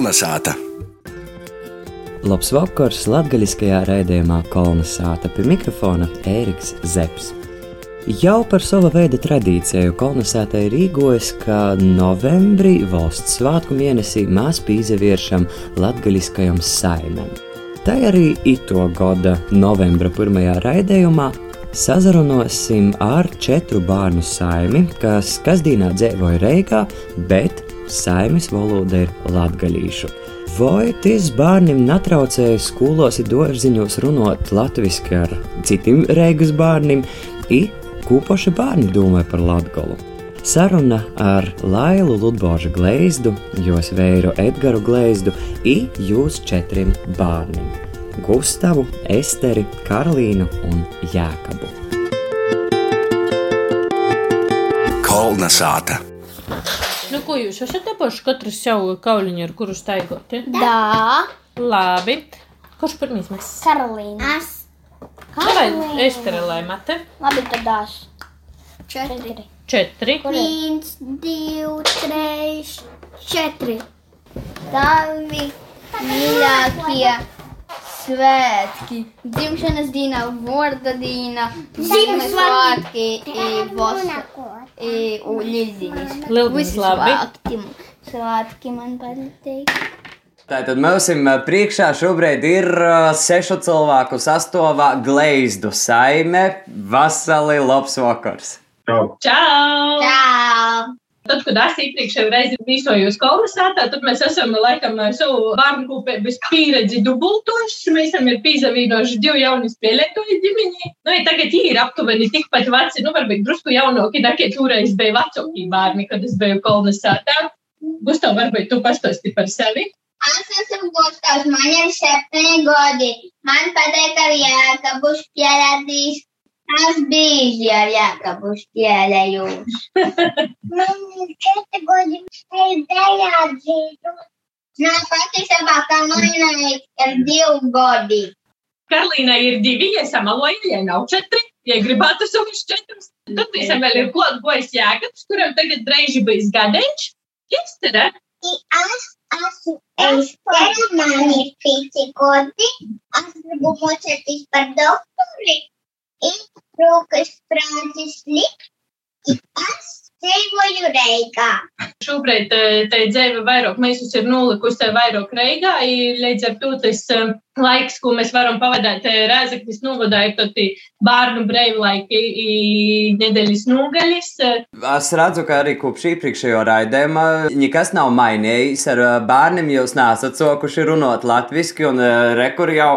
Kolnesāta! Labs vakars latgaļiskajā raidījumā Kolnesāta pie mikrofona Ēriks Zepsi. Jau par sava veida tradīciju kolonizētai rīkojas, ka novembrī valsts svētku mēnesī mēs pīzeviešam latgaļiskajam saimam. Tā arī ito gada novembra pirmajā raidījumā sazarunosim ar četru bērnu saimi, kas kasdienā dzīvoja Reigā, bet saimes valoda ir latgaļīšu. Vai tis bērniem netraucēja skolos, dārziņos runāt latviešu ar citiem reigas bērniem, i kūpoši bērni domāja par latgalu? Saruna ar Lailu Ludbožu Gleizdu, jos veiru Edgaru Gleizdu i jūs četriem bērniem - Gustavu, Esteri, Karolīnu un Jēkabu. Kolnesāta! Nu, ko jūs esat dabūjuši katru savu kauliņu, ar kuru staigot? Ja? Da, Labi. Kurš pirmīs mēs? Karolīna. Es Vai Estere lai mate? Labi, tad dās. četri. Četri. Viens, divi, trīs, četri. Tavi mīļākie svētki. Dzimšanas diena, vārda diena, Ziemassvētki, i vos, i Lieldiņas. Lieldiņas, labi. Svētki, svētki man patīk. Tātad mums priekšā šobrīd ir sešu cilvēku sastāvā gleizdu saime. Vasali labs vakars! Čau! Čau! Čau! Tad, kad es iepriekšējā reizē viesojos kolonizētā, tad mēs esam laikam savu bērnu kopības pieredzi dubultojuši. Mēs esam pīzavīnojuši divu jaunu spēlētoju ģimeni. Nu, ja tagad viņi ir aptuveni tikpat veci, nu, varbūt drusku jaunāki, nekā toreiz bija vecāki bērni, kad es biju kolonizētā. Gustav, varbūt tu pastāsti par sevi. Es esmu Gustavs, man ir septiņi gadi. Man patīk ar Jākabu spēlētīs. Jākabu spēlējos. man ir četri gadi, es dēļā dzīvu. Nā, patiesībā, kā man ir divi gadi. Karolīnai ir divi, ja samaloja, ja nav četri. Ja gribētu savus četrus, tad visam vēl ir klāt gojas jēgats, kuram tagad dreiži bijis gadeņš. Iestere, I es esmu Estere, man ir pieci gadi. Es gribu mocēties par doktori. I rūkas prātis likt. I es dzīvoju Reigā. šobrīd eh, te dzīve vairāk, mēs ir nolikusi vairāk reigā, i līdz ar to tas eh, laiks, ko mēs varam pavadīt eh, Rēzaknis novadā, ir tad bērnu brīvlaiki, nedēļas nogalis. eh, Es redzu, ka arī kopš iepriekšējā raidījuma nekas nav mainījis. Ar bērniem jūs nesat sokuši runāt latviešu, un rekur jau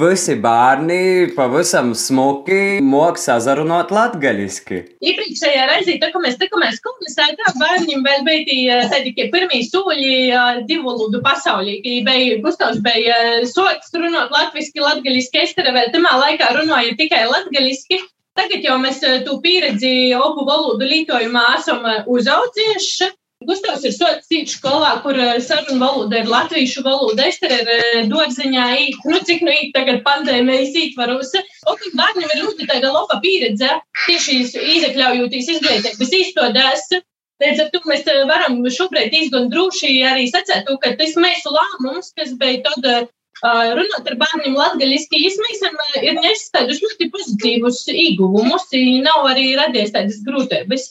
visi bērni pavisam smuki mok sazarunāt latgaļiski. Iepriekšējā reizē, tā, kad mēs tikāmies kolonizētā, bērniem vēl bija tādi pirmie soļi divu valodu pasaulī. Kad bija Gustavs bija sots runāt latviski, latgaļiski, Estere vēl tamā laikā runāja tikai latgaļiski. Tagad jau mēs to pieredzi abu valodu lietojumā esam uzaudzējuši. Gustavs ir cīņš skolā, kur eh, sarunu valoda ir latviešu valoda. Estere ir eh, dārziņā īt, nu cik nu īt tagad pandēmijas ītvaros. Un kad bērniem ir ļoti tāda laba pieredze, tieši izekļaujoties izglītības izstādēs. Līdz ar to mēs eh, varam šobrīd diezgan droši arī sacēt, ka tas mūsu lēmums, kas bija tad runāt ar bērniem latgaļiski, izmēsam, ir nesis tādus ļoti pozitīvus ieguvumus, nav arī radies tādas grūtības.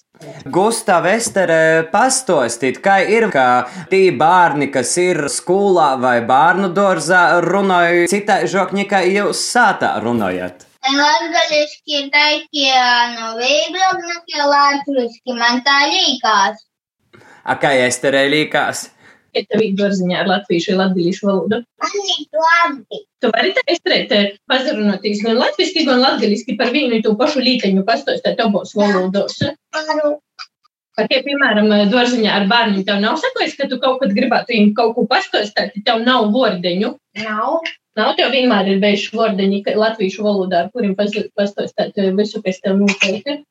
Gustav, Estere, pastostīt, kā ir, ka tie bērni, kas ir skolā vai bērnu dārzā, runāja citai žokņikai, jūs sātā runājat. Latgaliski ir taikie no vieglāk nekā latviski. Man tā līkās. A, kā Estere līkās? Ja tev ir dārziņā ar latviešu vai latgalīšu valodu. Man ir labi. Tu vari teikt, pazarunāties gan latviski, gan latgaliski par vienu to pašu līteņu pastostāt abos valodos. Kā tie, piemēram, dārziņā ar bērniem, tev nav sakojis, ka tu kaut kad gribētu viņiem kaut ko pastostāt, ja tev nav vordeņu. Nav. Nav tev vienmēr ir bijuši vordeņi latviešu valodā, ar kuriem pastostāt visu, kas tev notiek.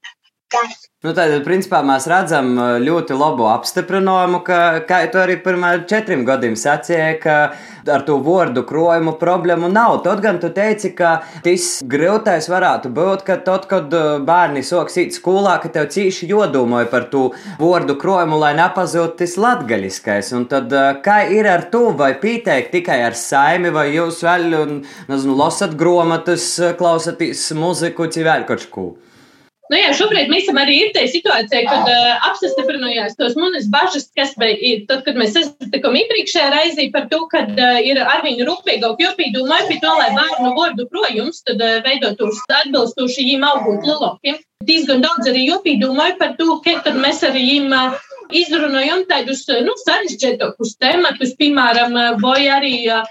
Tas. Nu, tad, principā, mēs redzam uh, ļoti labu apstiprinājumu, ka, kā tu arī pirmā četriem gadiem sacīji, ka ar to vārdu krojumu problēmu nav. Tad gan tu teici, ka tas grūtais varētu būt, ka tad, kad uh, bērni sāks iet skolā, ka tev cīši jodomāja par to vārdu krojumu, lai nepazūtu tas latgaļiskais. Un tad, uh, kā ir ar to, vai pieteikt tikai ar saimi, vai jūs vēl, nezinu, lasat gromatas, klausaties muziku, vai vēl kaut ko? Nu, jā, šobrīd mēs esam arī ir tajā situācijā, kad uh, apstiprinājās tos manas bažas, kas bija tad, kad mēs sasatikām iepriekšējā reizē par to, ka uh, ir arvien rūpīgāk jopīdomāju pie to, lai bērnu vārdu projums, tad uh, veidotos atbilstoši viņiem augot lielākiem. Diezgan daudz arī jopīdomāju par to, ka tad mēs arī viņiem uh, izrunājam tādus nu, sarežģītākus tematus, piemēram, vai arī uh,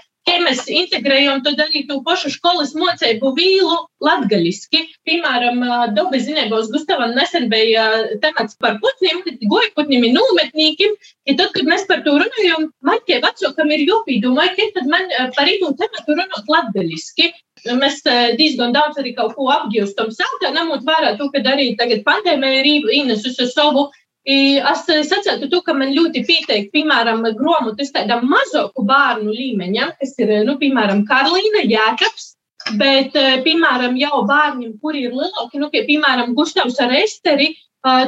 mēs integrējam to arī to pašu skolas mocību vīlu latgaļiski. Piemēram, Dobes zinībos Gustavam nesen bija temats par putniem, goju putniem ir nūmetnīkiem. Ja tad, kad mēs par to runājam, man tie vecākam ir jāpīdomā, ka tad man par īmu tematu runāt latgaļiski. Mēs diezgan daudz arī kaut ko apgūstam sātā, ņemot vērā to, ka arī tagad pandēmija ir ienesusi savu Es sacītu, to, ka man ļoti pieteikti, piemēram, grāmatas tādam mazāku bērnu līmeņam, kas ir, nu, piemēram, Karolīna Jēkabs. Bet, piemēram, jau bērniem, kuri ir lielāki, nu, pie, piemēram, Gustavs ar Esteri,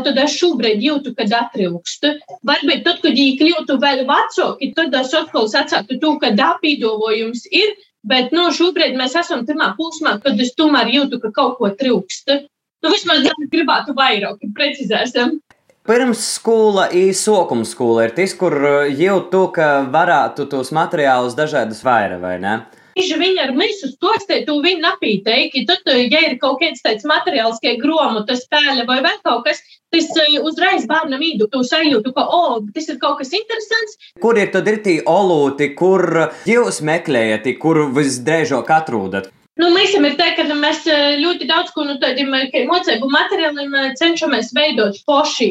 tad es šobrīd jūtu, kad atrilkstu. Varbūt tad, kad viņi kļūtu vēl vecāki, tad es atkal sacītu to, ka dāpīdovojums ir, bet, nu, šobrīd mēs esam pirmā posmā, kad es tomēr jūtu, ka kaut ko trūkst. Nu, vismaz gribētu vairāk, precizēsim. Pirmsskola un sokuma skola ir tas, kur eh, jau tu, ka varētu tos materiālus dažādus vairāk, vai ne? Tieši viņi ar visu stostē, tu viņi napīteiki. Tad, eh, ja ir kaut kāds tāds materiāls, kā grāmata, spēle vai vēl kaut kas, tas eh, uzreiz bērnam īdu, tu sajūtu, ka, o, oh, tas ir kaut kas interesants. Kur ir tad ir tī olūti, kur jūs meklējat, kur visdrēžāk atrodat? Nu, mēs esam tā, ka mēs eh, ļoti daudz ko no nu, tādiem eh, mocību materiāliem eh, cenšamies veidot poši.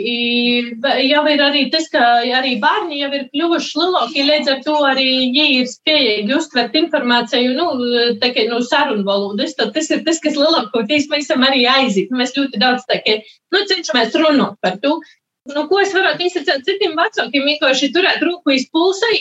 Jau ir arī tas, ka arī bērni jau ir kļuvuši lielāki, līdz ar to arī viņi ir spējīgi uztvert informāciju, nu, kā no sarunu valodas. Tad tas ir tas, kas lielākoties mēs esam arī aiziet. Mēs ļoti daudz tā kā, nu, cenšamies runāt par to. Nu, ko es varētu izsacīt citiem vecākiem, vienkārši turēt rūku iz pulsa.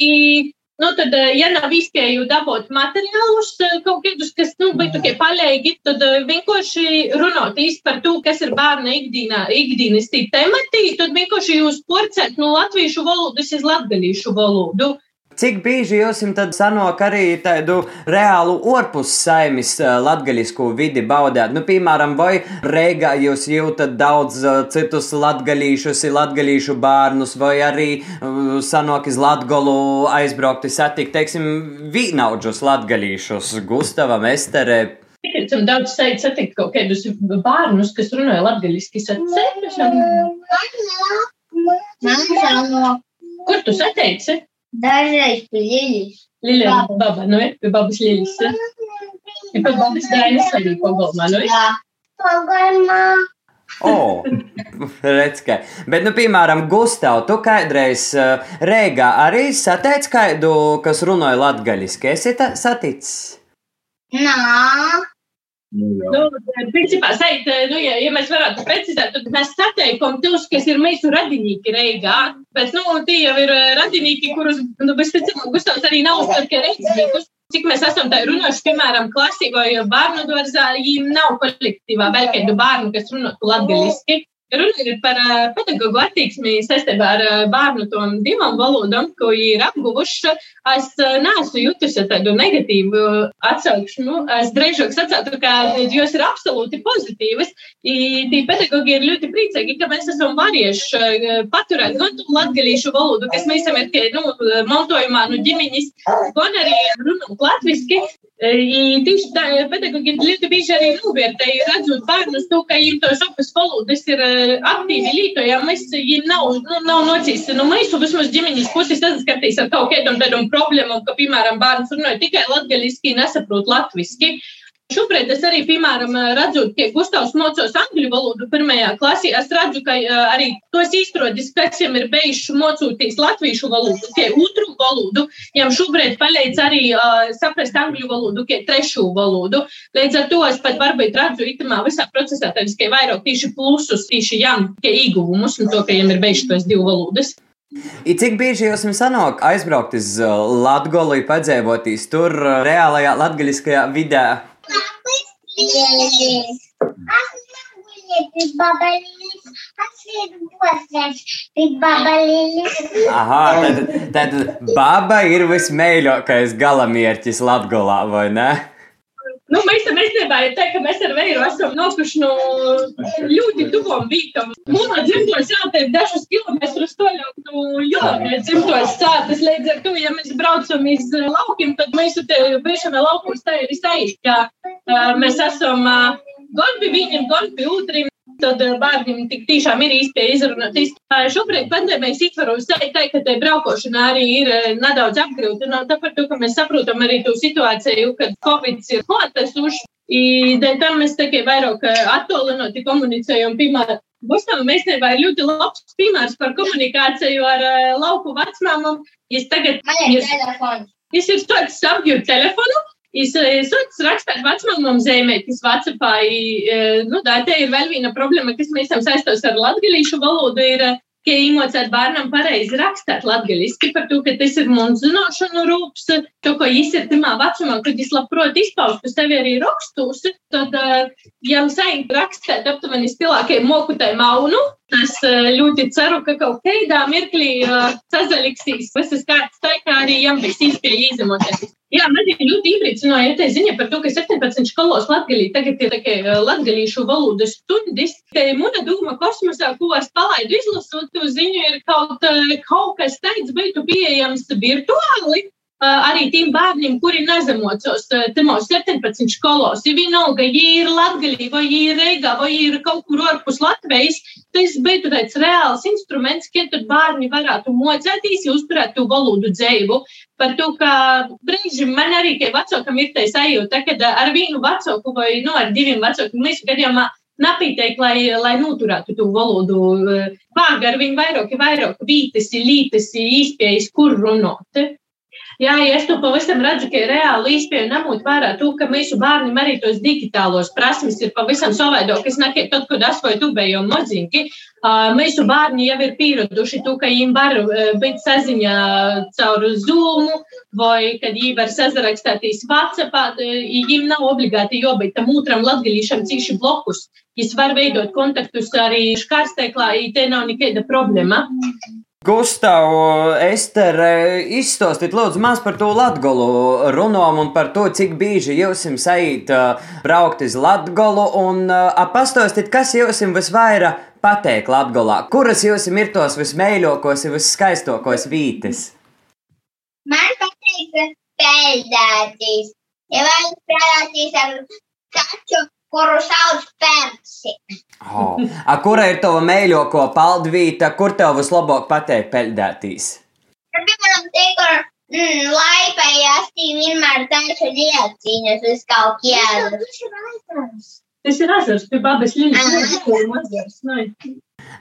Nu, tad, eh, ja nav izspēju dabūt materiālus eh, kaut kādus, kas nu, bija tikai paļēgi, tad eh, vienkārši runāt īsti par to, kas ir bērna ikdienā, ikdienas temati, tad vienkārši jūs porcēt no latviešu valodas uz latgalīšu valodu. Cik bieži jūs tad sanāk arī tādu reālu orpus saimis eh, latgaļisku vidi baudēt? Nu, piemēram, vai Reigā jūs jūtat daudz eh, citus latgaļīšus, latgaļīšu bērnus, vai arī uh, sanāk iz Latgolu aizbraukti satikt, teiksim, vīnaudžus latgaļīšus, Gustavam, Esterē? Esam daudz satikt kaut kādus bērnus, kas runāja latgaļiski satikt. Kur tu sateici? Dažreiz pie Liļas. Liļa baba, nu ir pie babas Liļas. Ir pie babas Dainas arī pagalmā, nu ir? Jā, pagalmā. O, redz, ka. Bet, nu, piemēram, Gustav, tu kādreiz uh, Rīgā arī sateici kādu, kas runāja latgaļiski. Esi saticis? Nā. Nu, nu, principā, sait, nu, ja, ja mēs varētu precizēt, tad mēs sateikam tos, kas ir mūsu radinīki Reigā, bet, nu, tie jau ir radinīki, kurus, nu, bez ticamāk, Gustavs arī nav uztver, ka reizniekus. Cik mēs esam tā runājuši, piemēram, klasīgojo bērnu dārzā, viņiem nav kolektīvā vēl kādu bērnu, kas runātu latgaliski. Ir par uh, pedagoģu attieksmi saistībā ar uh, bērnu tom divām valodām, ko viņi ir apguvuši. Es uh, neesmu jutusi tādu negatīvu atsauksmu. Es drīzāk sacītu, ka jūs ir absolūti pozitīvas. Tie pedagoģi ir ļoti priecīgi, ka mēs esam varējuši paturēt gan to latgalīšu valodu, kas mēs esam tie, nu, mantojumā no ģimeņas, gan arī runāt latviski. Tieši tā, pedagoģi ļoti bieži arī novērtēja, redzot bērnus, to, ka viņiem tos abas valodas ir aktīvi lietojami. Viņi nav, nu, nav nocīs, nu, mēs vismaz ģimenes puses saskatīs ar kaut kādam tādam problēmam, ka, piemēram, bērns runāja tikai latgaļiski, nesaprot latviski. Šobrīd es arī, piemēram, redzu, ka Gustavs mocos angļu valodu pirmajā klasē. Es redzu, ka arī tos izstrādājis, kas viņam ir bijuši mocoties latviešu valodu, kā otru valodu. Viņam šobrīd palīdz arī uh, saprast angļu valodu, kā trešo valodu. Līdz ar to es pat varbūt redzu itamā visā procesā tādus, ka vairāk tieši plusus, tieši jām, kā ieguvumus, un to, ka viņam ir bijuši tos divu valodas. I cik bieži jums sanāk aizbraukt uz Latviju, padzēvoties tur reālajā latgaļiskajā vidē? Aha, tad, tad baba ir vismīļākais galamērķis Latgolā, vai ne? Nu, mēs tam ir teikt, ka mēs ar Vēju esam nākuši no ļoti tuvām vītām. Mūsu dzimtos ir dažus kilometrus toļāk no Jolānē dzimtos sātas. Līdz ar to, ja mēs braucam iz laukiem, tad mēs te biešana laukos tā ir izteikt, ka mēs esam gan pie viņiem, gan pie otriem. Tad bērniem tik tiešām ir īstenībā izrunāt. Šobrīd pandēmijas ietvaros teikt, ka te braukošana arī ir nedaudz apgrūtināta, tāpēc, ka mēs saprotam arī to situāciju, kad Covid ir klātesošs. Dēļ tam mēs tikai vairāk attālināti komunicējam, piemēram, Gustavam Mēsnībā ir ļoti labs piemērs par komunikāciju ar lauku vecmāmam. Jūs tagad... Man ir telefons. Jūs ir stāsts apgjūt telefonu, Es esmu rakstījis vecmāmam zīmētis Vācijā. Nu, tā ir vēl viena problēma, kas mēs esam saistos ar latviešu valodu. Ir, ka iemācīt bērnam pareizi rakstīt latviešu, par to, ka tas ir mums zināšanu rūps, to, ko viņš ir timā vecumā, kad viņš labprot izpaust sevi arī rakstus, tad, ja mums vajag rakstīt aptuveni stilākai mokutai maunu, es ļoti ceru, ka kaut kādā mirklī sazaliksīs visas kārtas tā, kā arī jām bija īstenībā izdemoties. Jā, man ir ļoti iepriecināja tā ziņa par to, ka 17 skolos latgalī tagad ir tikai latgalīšu valodas stundas. Te muna doma kosmosā, ko es palaidu izlasot to ziņu, ir kaut, kaut kas tāds būtu pieejams virtuāli. Arī tiem bērniem, kuri nezemocos temos 17 skolos, ja vienalga, ja ir Latgalī, vai ja ir Reigā, vai ja ir kaut kur ārpus Latvijas, tas būtu tāds reāls instruments, kā tad bērni varētu mocēties, uzturēt to valodu dzīvu. Par to, ka brīžiem man arī, kā vecākam, ir tā sajūta, ka ar vienu vecāku vai nu, ar diviem vecākiem mēs gadījumā napīteik, lai, lai noturētu to valodu. Vāga ar viņu vairāk, vairāk vītas, lītas, īspējas, kur runāt. Jā, ja es to pavisam redzu, ka ir reāli īstenībā ņemot vērā to, ka mūsu bērniem arī tos digitālos prasmes ir pavisam savādāk. Es nekad, tad, kad es vai tu biju maziņki, mūsu bērni jau ir pieraduši to, ka viņi var būt saziņā caur Zoom, vai kad viņi var sazrakstīties WhatsApp, viņiem nav obligāti jābūt tam otram latgalīšam cīši blokus. Viņš var veidot kontaktus arī škārsteiklā, ja te nav nekāda problēma. Gustav, Ester, izstāstiet lūdzu maz par to latgolu runām un par to, cik bieži jūs sajūt braukt uz latgolu un apastāstiet, kas jums visvairāk patīk latgolā, kuras jums ir tos vismēļākos un visskaistākos vītes? Man patīk peldēties, ja vajag strādāties ar kaču, kuru sauc Persi. Oh. A, kura ir tava mīļākā paldvīta, kur tev vislabāk patīk peldēties? Piemēram, tie, kur mm, laipējās, tī vienmēr taisa lieciņas uz kaut jēlu. Tas ir ezers pie babas līnijas.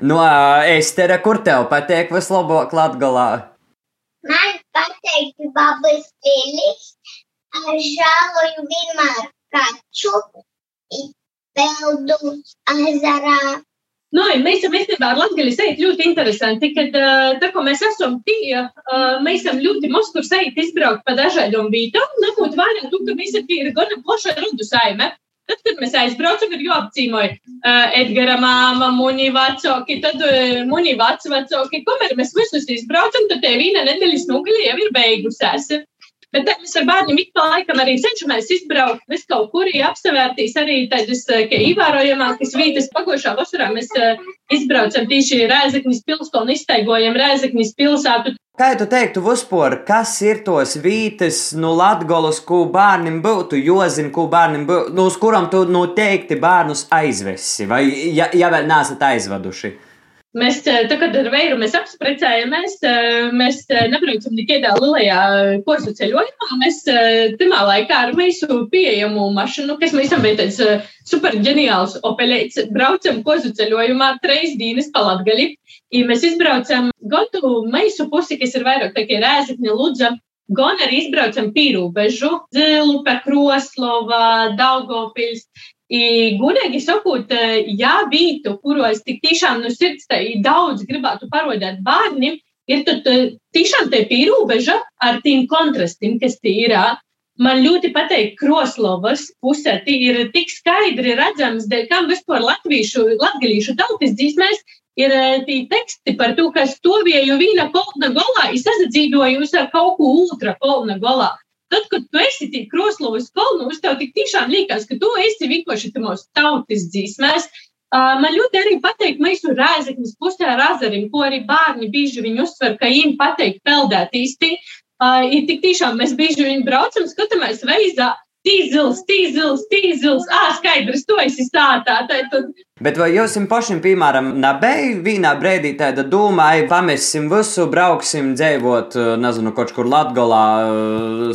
No Estera, kur tev patīk vislabāk latgalā? Man patīk babas līnijas, ar žāloju vienmēr kaču peldu ezerā. Nu, mēs esam īstenībā ar Latviju sejot ļoti interesanti, kad tā, mēs esam tie, mēs esam ļoti maz kur sejot izbraukt pa dažādām vītām, ņemot vērā to, ka mēs ir gana plaša rudu saime. Tad, kad mēs aizbraucam, ir jāapcīmoja uh, Edgara māma, muņi vecāki, tad uh, muņi vecvecāki. Kamēr mēs visus izbraucam, tad te viena nedēļas nogaļa jau ir beigusies. Bet mēs ar bērniem ik pa laikam arī cenšamies izbraukt vis kaut kur, apsevērtīs arī tādas ievērojamākas vietas. Pagošā vasarā mēs izbraucam tieši Rēzeknis pilsētu un izteigojam Rēzeknis pilsētu. Kā tu teiktu, Vuspor, kas ir tos vītes no Latgolas, ko bērnam būtu jāzina, ko bērnam būtu, no uz kuram tu noteikti bērnus aizvesi, vai ja, ja vēl nesat aizvaduši? Mēs, tā kad ar Vēju mēs apspriecājamies, mēs nebraucam nekādā lielajā kursu ceļojumā. Mēs tajā laikā ar visu pieejamu mašīnu, kas mums bija tāds super ģeniāls opelēts, braucam kursu ceļojumā treis dienas pa Latgali. Ja mēs izbraucam gotu meisu pusi, kas ir vairāk tā kā Rēzekņa Ludza, gan arī izbraucam pīrūbežu, Zilupe, Kroslova, Daugopils. I, gudīgi sakot, ja vītu, kuros tik tiešām no sirds daudz gribētu parodēt bērniem, ir tad tiešām te pīrūbeža ar tiem kontrastiem, kas tie ir. Man ļoti patīk Kroslovas pusē, tie ir tik skaidri redzams, dēļ kam vispār latviešu, latgalīšu tautas dzīsmēs ir tie teksti par to, ka stovieju vīna kolna golā, es sazadzīdojusi ar kaut ko ultra kolna golā. Tad, kad tu esi tik kroslovas kolnos, tev tik tiešām liekas, ka tu esi vienkārši tamos tautas dzīsmēs. Man ļoti arī patīk, mēs tur rēzeknis pusē ar azarim, ko arī bērni bieži viņi uztver, ka viņiem patīk peldēt īsti. Ir tik tiešām mēs bieži viņi braucam, skatāmies veizā, tīzils, tīzils, tīzils, ā, skaidrs, to esi stātā. Tad... Bet vai jums pašam, piemēram, nebija vienā brīdī tāda doma, ai, pamesim visu, brauksim dzīvot, nezinu, kaut kur Latgolā,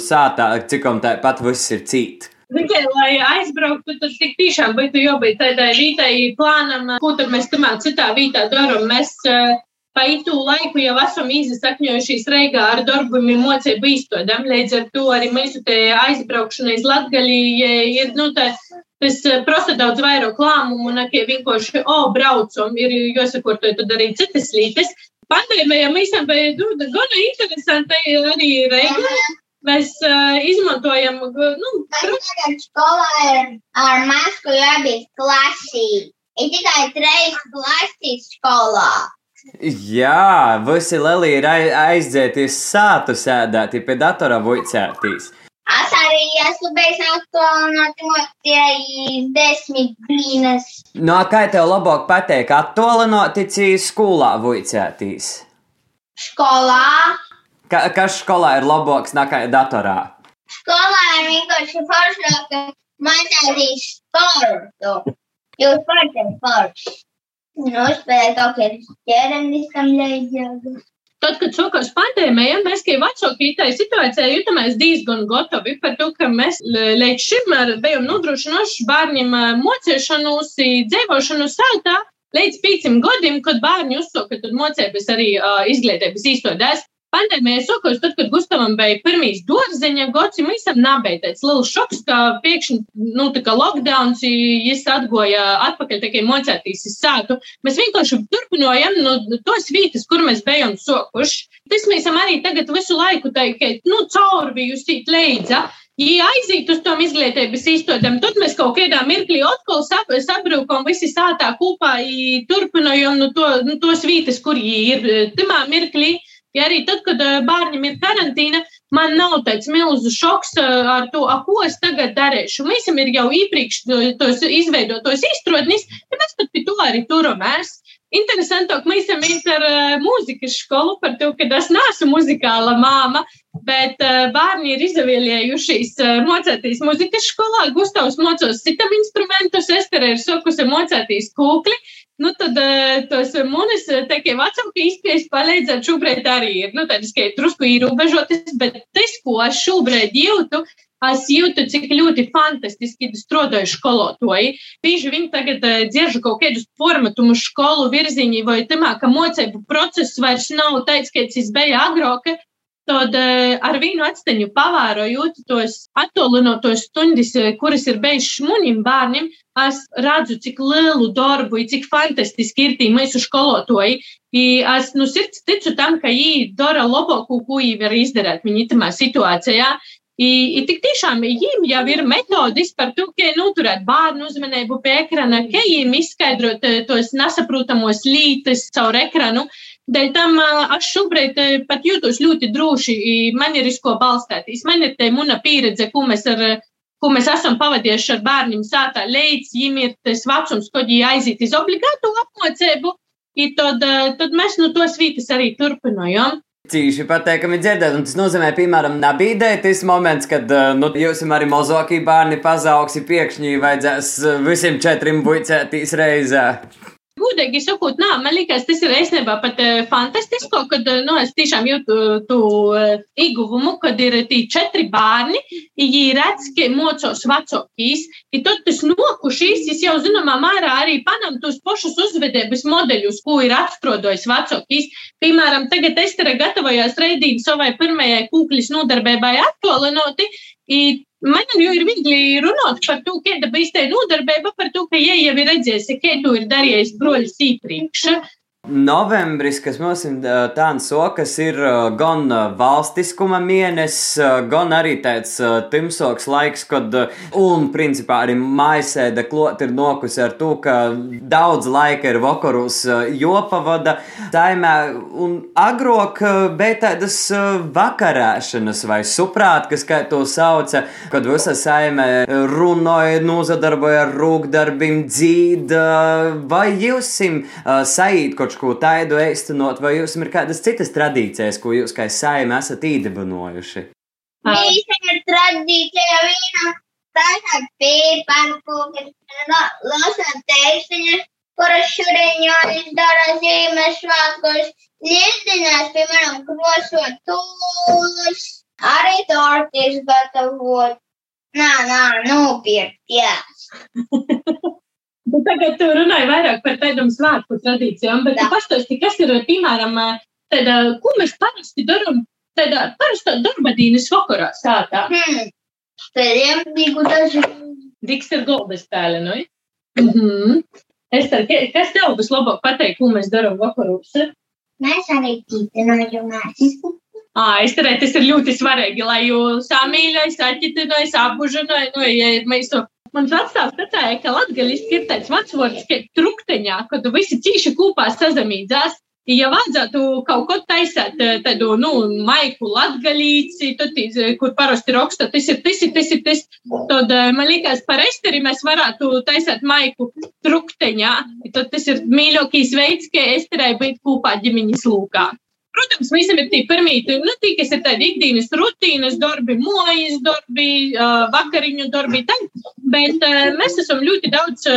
sātā, cikom tāpat viss ir cīt? Tikai, lai aizbrauktu, tas tik tiešām būtu jābūt tādai rītai plānam, ko tad mēs tamā citā vietā darām. Mēs uh, Pa itu laiku jau esam izsakņojušies Reigā ar darbiem mocību īstodam, līdz ar to arī mūsu aizbraukšana iz Latgali ir, nu, tā, tas prasa daudz vairāk lēmumu, nekā vienkārši, o, braucam, ir jāsakortoja tad arī citas lītes. Pandēmijā mēs bija nu, gana interesanti arī Reigā. Mēs uh, izmantojam, nu, protams, skolā ir ar masku jābūt klasī. Ir tikai trejas klasīs skolā. Jā, visi Lelī ir aizdzēties sātu sēdēt, pie datora vuicētīs. Es arī esmu beidzis attālināti desmit dienas. No kā tev labāk pateikt, attālināti skolā vuicētīs? Skolā. Ka, kas skolā ir labāks nekā datorā? Skolā ir vienkārši foršāk mācīties sportu. Jūs sportam forši. Nospēlēt kaut kādiem ķermeniskiem leģiem. Tad, kad sākās pandēmija, mēs kā vecāki tai situācijai jutāmies diezgan gatavi par to, ka mēs līdz šim bijām nodrošinājuši bērniem mocīšanos, dzīvošanu sētā līdz pieciem gadiem, kad bērni uzsāka mocības arī uh, izglītības īstenībās. Pandēmijā sākās, tad, kad Gustavam bija pirmīs dārziņa tam nebija tāds liels šoks, ka pēkšņi, nu, tā kā lockdowns, viņš atgoja atpakaļ tikai mocētīs uz sātu. Mēs vienkārši turpinājām no nu, tos vietas, kur mēs bijām sokuši. Tas mēs arī tagad visu laiku teikt, nu, caurbijusi leidza. Ja aiziet uz tom izglītības īstenībām, tad mēs kaut kādā mirklī atkal sabrūkam visi sātā kopā, turpinājām nu, to, nu, tos vietas, kur viņi ir. Timā mirklī Ja arī tad, kad bērnam ir karantīna, man nav tāds milzu šoks ar to, ko es tagad darīšu. Mēs jau ir jau iepriekš tos izveidotos izstrādnis, ja mēs pat pie to arī turamies. Interesantāk, mēs esam ar mūzikas skolu par to, ka es neesmu muzikāla māma, bet bērni ir izvēlējušies mocēties mūzikas skolā. Gustavs mocos citam instrumentus, Estere ir sokusi mocēties kūkli. Nu, tad uh, tos manis teikie vecāki izpējas palīdzēt šobrīd arī ir, nu, tādas, ka drusku ierobežotas, bet tas, ko es šobrīd jūtu, es jūtu, cik ļoti fantastiski strādāju skolotāji. Bieži viņi tagad uh, dzirž kaut kādus formatumus skolu virziņā, vai tamā, ka mocību process vairs nav tāds, kāds tas bija agrāk. Tad ar vienu atsteņu pavērojot tos attālinātos stundas, kuras ir bijušas munim bērniem, es redzu, cik lielu darbu, cik fantastiski ir tie mūsu skolotāji. Es no nu, sirds ticu tam, ka viņi dara labāko, ko viņi var izdarīt viņa itamā situācijā. I, i tik tiešām viņiem jau ir metodis par to, kā noturēt bērnu uzmanību pie ekrana, kā viņiem izskaidrot eh, tos nesaprotamos lītes caur ekranu. Dēļ tam es šobrīd eh, pat jūtos ļoti droši, man ir uz ko balstīties. Man ir tā mana pieredze, ko mēs ar ko mēs esam pavadījuši ar bērniem sātā, līdz viņiem ir tas vecums, kad viņi aiziet uz obligātu apmācību, tad, eh, tad mēs no tos vītas arī turpinājām. Cīši pateikami dzirdēt, un tas nozīmē, piemēram, nabīdē tas moments, kad, eh, nu, jūs arī mazākie bērni pazaugs, pēkšņi vajadzēs eh, visiem četriem buicētīs reizē. Godīgi sakot, nā, man liekas, tas ir īstenībā pat uh, fantastisko, kad, uh, nu, es tiešām jūtu to uh, ieguvumu, kad ir tī četri bērni, viņi redz, ka mocos vecokīs, ka tad tas nokušīs, es jau zināmā mērā arī panam tos pašus uzvedības modeļus, ko ir atstrodojis vecokīs. Piemēram, tagad Estere gatavojās reidīt savai pirmajai kūkļas nodarbībai attolinoti, Man jau ir viegli runāt par to, kāda bija tā nodarbība, par to, ka, ja jau ir redzējis, kādu ir darījis broļs iepriekš, Novembris, kas mums ir tāds sokas, ir gan valstiskuma mēnesis, gan arī tāds timsoks laiks, kad, un principā arī maisēda klot ir nokus ar to, ka daudz laika ir vakarus jopavada taimē, un agrok bija tādas vakarēšanas vai suprāt, kas, kā to sauca, kad visa saime runoja, nozadarboja ar rūkdarbim, dzīda, vai jūsim saīt kaut ko tādu īstenot, vai jums ir kādas citas tradīcijas, ko jūs kā saimē esat īdibinojuši? Īstenībā tradīcija viena taisāt pīparkūkas, lasāt tekstiņus, kuras šuriņonis dara zīmes svētkos, liesdinās, piemēram, krosot tūlus, arī tortis gatavot. Nā, nā, nopirkties. Tu tagad tu runāji vairāk par tādām svētku tradīcijām, bet pastāsti, kas ir, piemēram, tāda, ko mēs parasti darām, tāda parasta darba dienas vakarā sātā. Hmm. Spēlējam digu daži. Diks ir golda spēle, nu? Mm -hmm. Ester, kas tev būs labāk pateikt, ko mēs darām vakaros? Mēs arī ķitinojamies. Ā, es teiktu, tas ir ļoti svarīgi, lai jūs samīļojas, atķitinojas, apbužinojas, nu, ja mēs to Mans vecāks teica, ka latgaliski ir tāds vecvārds, ka trukteņā, kad visi cīši kopā sazamīdzās. Ja vajadzētu kaut ko taisīt, tādu, nu, maiku latgalīci, tad, kur parasti raksta, tas ir tas, ir tas, ir tas, tad, man liekas, par esteri mēs varētu taisīt maiku trukteņā. Tad tas ir mīļākais veids, kā esterei būt kopā ģimeņas lūkā. Protams, visam ir tie pirmie, nu, tie, kas ir tādi ikdienas rutīnas darbi, mojas darbi, vakariņu darbi, tad, bet mēs esam ļoti daudz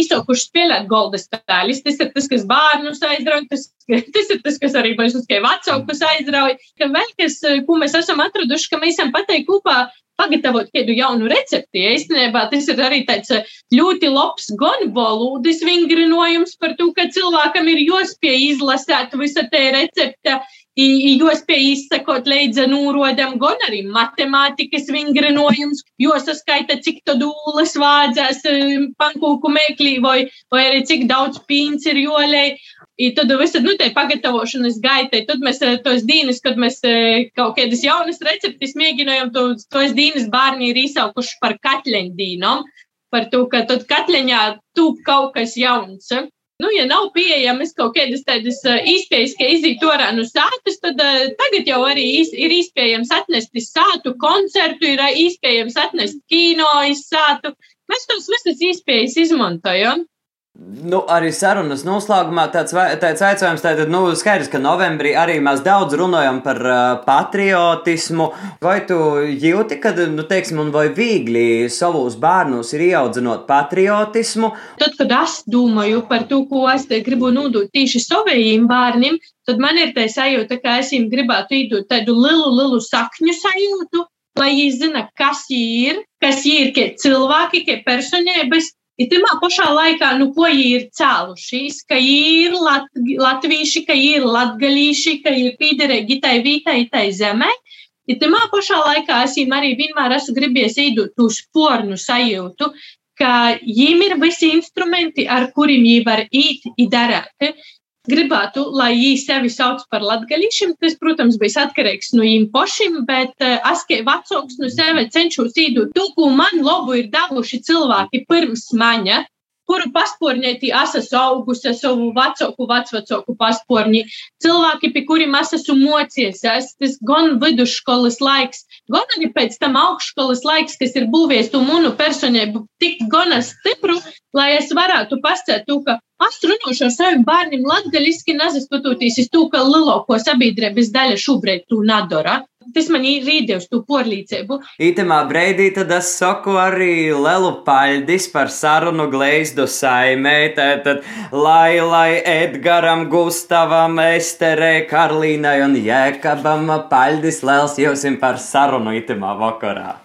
izsaukuši spēlēt golda spēles. Tas ir tas, kas bērnus aizrauj, tas, tas ir tas, kas arī uz kā vecākus aizrauj, ka vēl kas, ko mēs esam atraduši, ka mēs esam pateikt kopā pagatavot kādu jaunu recepti. Īstenībā tas ir arī tāds eh, ļoti labs gan valodas vingrinojums par to, ka cilvēkam ir jāspēj izlasīt visa tā recepte, jāspēj izsekot līdzi nūrodam, gan arī matemātikas vingrinojums, jo saskaita, cik tad ūles vādzēs eh, pankūku mēklī vai, vai arī cik daudz pīns ir jolē. I tad visad, nu, tai pagatavošanas gaitai, tad mēs eh, tos dienas, kad mēs eh, kaut kādas jaunas receptes mēģinājām, to, tos dienas bērni ir izsaukuši par katleņdīnom, par to, ka tad katleņā tūp kaut kas jauns. Nu, ja nav pieejamas kaut kādas tādas eh, izpējas, ka iziet orā no sātas, tad uh, tagad jau arī iz, ir iespējams atnest sātu koncertu, ir iespējams atnest kino iz sātu. Mēs tos visas iespējas izmantojam. Nu, arī sarunas noslēgumā tāds, tāds jautājums, tātad, nu, skaidrs, ka novembrī arī mēs daudz runājam par uh, patriotismu. Vai tu jūti, ka, nu, teiksim, un vai viegli savus bērnus ir ieaudzinot patriotismu? Tad, kad es domāju par to, ko es te gribu nodot tieši saviem bērniem, tad man ir tā sajūta, ka es viņiem gribētu iedot tādu lielu, lielu sakņu sajūtu, lai viņi zina, kas viņi ir, kas viņi ir, kā cilvēki, kā personības Ir tajā pašā laikā, nu, ko viņi ir cēlušies, ka ir lat, latvieši, ka ir latgalīši, ka ir pīderīgi tai vītai, tai zemē. Ir tajā pašā laikā es viņiem arī vienmēr esmu gribējis iedot to spornu sajūtu, ka viņiem ir visi instrumenti, ar kuriem viņi var īt, darīt gribētu, lai viņi sevi sauc par latgaļīšiem. Tas, protams, bija atkarīgs no viņiem pašiem, bet es kā vecāks no sevi cenšos īdot to, ko man labu ir devuši cilvēki pirms maņa kuru pasporņētī es esmu augusi savu vecāku, vecvecāku pasporņi. Cilvēki, pie kuriem es esmu mocies, es, tas gan vidusskolas laiks, gan arī pēc tam augšskolas laiks, kas ir būvējis to munu personību tik gana stipru, lai es varētu to, ka es runāšu ar saviem bērniem latgaļiski, nezastoties uz to, ka lielāko sabiedrības daļa šobrīd to nedara. Tas man ir rīdevis tu porlīcību. Itemā breidī tad es saku arī lielu paļdis par sarunu gleizdu saimē, tad lai, lai Edgaram, Gustavam, Esterē, Karlīnai un Jēkabam paļdis liels jūsim par sarunu itemā vakarā.